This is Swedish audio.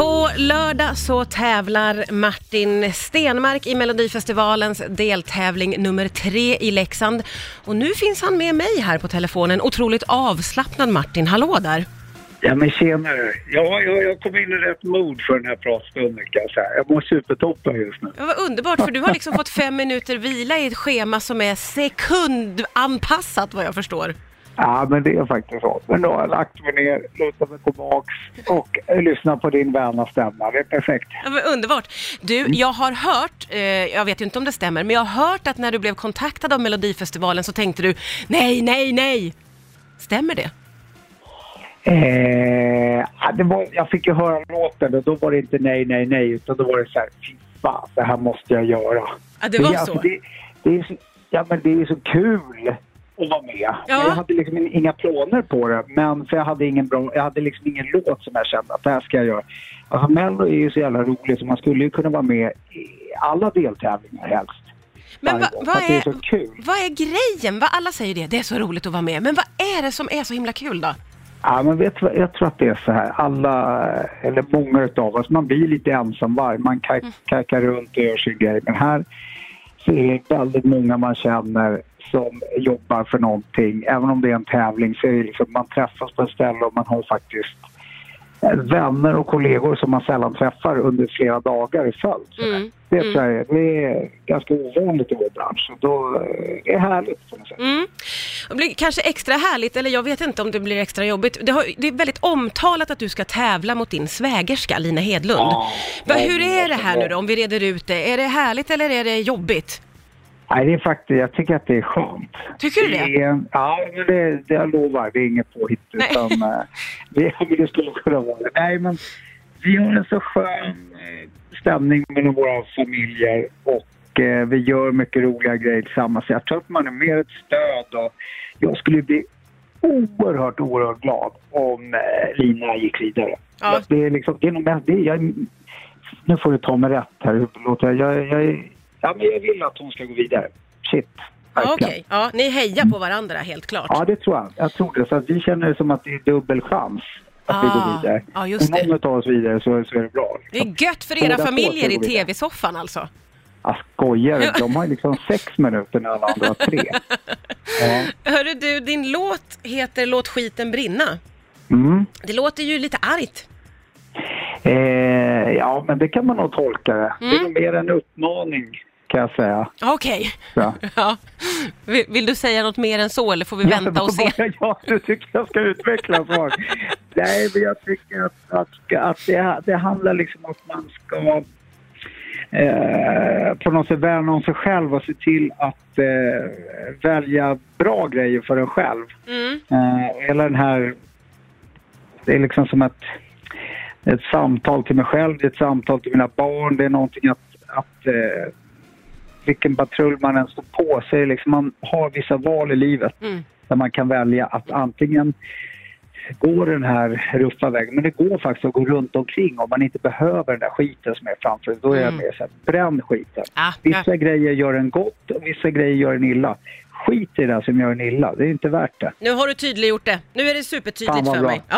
På lördag så tävlar Martin Stenmark i Melodifestivalens deltävling nummer tre i Leksand. Och nu finns han med mig här på telefonen. Otroligt avslappnad Martin. Hallå där! Ja men tjenare. Ja, jag, jag kom in i rätt mod för den här pratstunden kan jag säga. Jag mår supertoppen just nu. Det var underbart för du har liksom fått fem minuter vila i ett schema som är sekundanpassat vad jag förstår. Ja men det är faktiskt så. Men då har jag lagt mig ner, lutat mig tillbaks och eh, lyssnat på din väna stämma. Det är perfekt. Ja, men underbart! Du, jag har hört, eh, jag vet ju inte om det stämmer, men jag har hört att när du blev kontaktad av Melodifestivalen så tänkte du nej, nej, nej! Stämmer det? Eh, det var, jag fick ju höra låten och då var det inte nej, nej, nej utan då var det så här, fy fan, det här måste jag göra. Ja, det var så. det, det är så. Ja men det är så kul att vara med. Ja. Jag hade liksom inga planer på det, men för jag hade ingen bra, jag hade liksom ingen låt som jag kände att det här ska jag göra. Alltså Mello är ju så jävla roligt så man skulle ju kunna vara med i alla deltävlingar helst. Men va, vad, är är, vad är grejen? Va, alla säger det, det är så roligt att vara med. Men vad är det som är så himla kul då? Ja, men vet jag tror att det är så här. Alla, eller många utav oss, man blir lite ensamvarg. Man Mm. kakar runt och gör sin grej. Men här så är det väldigt många man känner som jobbar för någonting. Även om det är en tävling så är det liksom, man träffas på ett ställe och man har faktiskt eh, vänner och kollegor som man sällan träffar under flera dagar i följd. Mm. Det, jag, är- det är ganska ovanligt i vår bransch. Och då, eh, det är härligt på något sätt. Mm. Det blir kanske extra härligt, eller jag vet inte om det blir extra jobbigt. Det, har, det är väldigt omtalat att du ska tävla mot din svägerska Lina Hedlund. Ja. Va, hur är det här nu då, om vi reder ut det? Är det härligt eller är det jobbigt? Nej, det är faktiskt, jag tycker att det är skönt. Tycker du det? ja, men det, det jag lovar, det är inget påhitt. Utan, eh, det, det skulle kunna vara det. Nej, men vi har en så skön eh, stämning mellan våra familjer och eh, vi gör mycket roliga grejer tillsammans. Jag tror att man är mer ett stöd och jag skulle bli oerhört, oerhört glad om eh, Lina gick vidare. Ja. Det är liksom, det är nog mest, det är, jag, nu får du ta mig rätt här, låter jag? Jag, jag, ja, men jag vill att hon ska gå vidare. Shit. Okej, ja, ni hejar på varandra helt klart. Ja, det tror jag. Jag tror det. Så att vi känner det som att det är dubbel chans att vi Ah, går vidare. ja, just Om det. någon tar oss vidare så, så är det bra. Det är gött för era Båda familjer i tv-soffan alltså. Jag skojar Ja. De har ju liksom sex minuter när alla andra har tre. Ja. Hörru du, din låt heter Låt skiten brinna. Mm. Det låter ju lite argt. Eh, ja, men det kan man nog tolka det. Det är Mm. nog mer en uppmaning kan jag säga. Okej. Ja. Ja. Vill, vill du säga något mer än så eller får vi vänta och se? Ja, du tycker jag ska utveckla svar. Nej, men jag tycker att, att, att det, det handlar liksom om att man ska eh, på något sätt värna om sig själv och se till att eh, välja bra grejer för en själv. Mm. Eh, hela den här... Det är liksom som ett, ett samtal till mig själv, det är ett samtal till mina barn. Det är någonting att... att eh, vilken patrull man än står på så är liksom, man har vissa val i livet Mm. där man kan välja att antingen gå den här ruffa vägen, men det går faktiskt att gå runt omkring om man inte behöver den där skiten som är framför. Då är jag Mm. mer såhär, bränn skiten. Ah, Vissa ja. grejer gör en gott och vissa grejer gör en illa. Skit i det som gör en illa, det är inte värt det. Nu har du tydliggjort det. Nu är det supertydligt för bra. mig. Ja.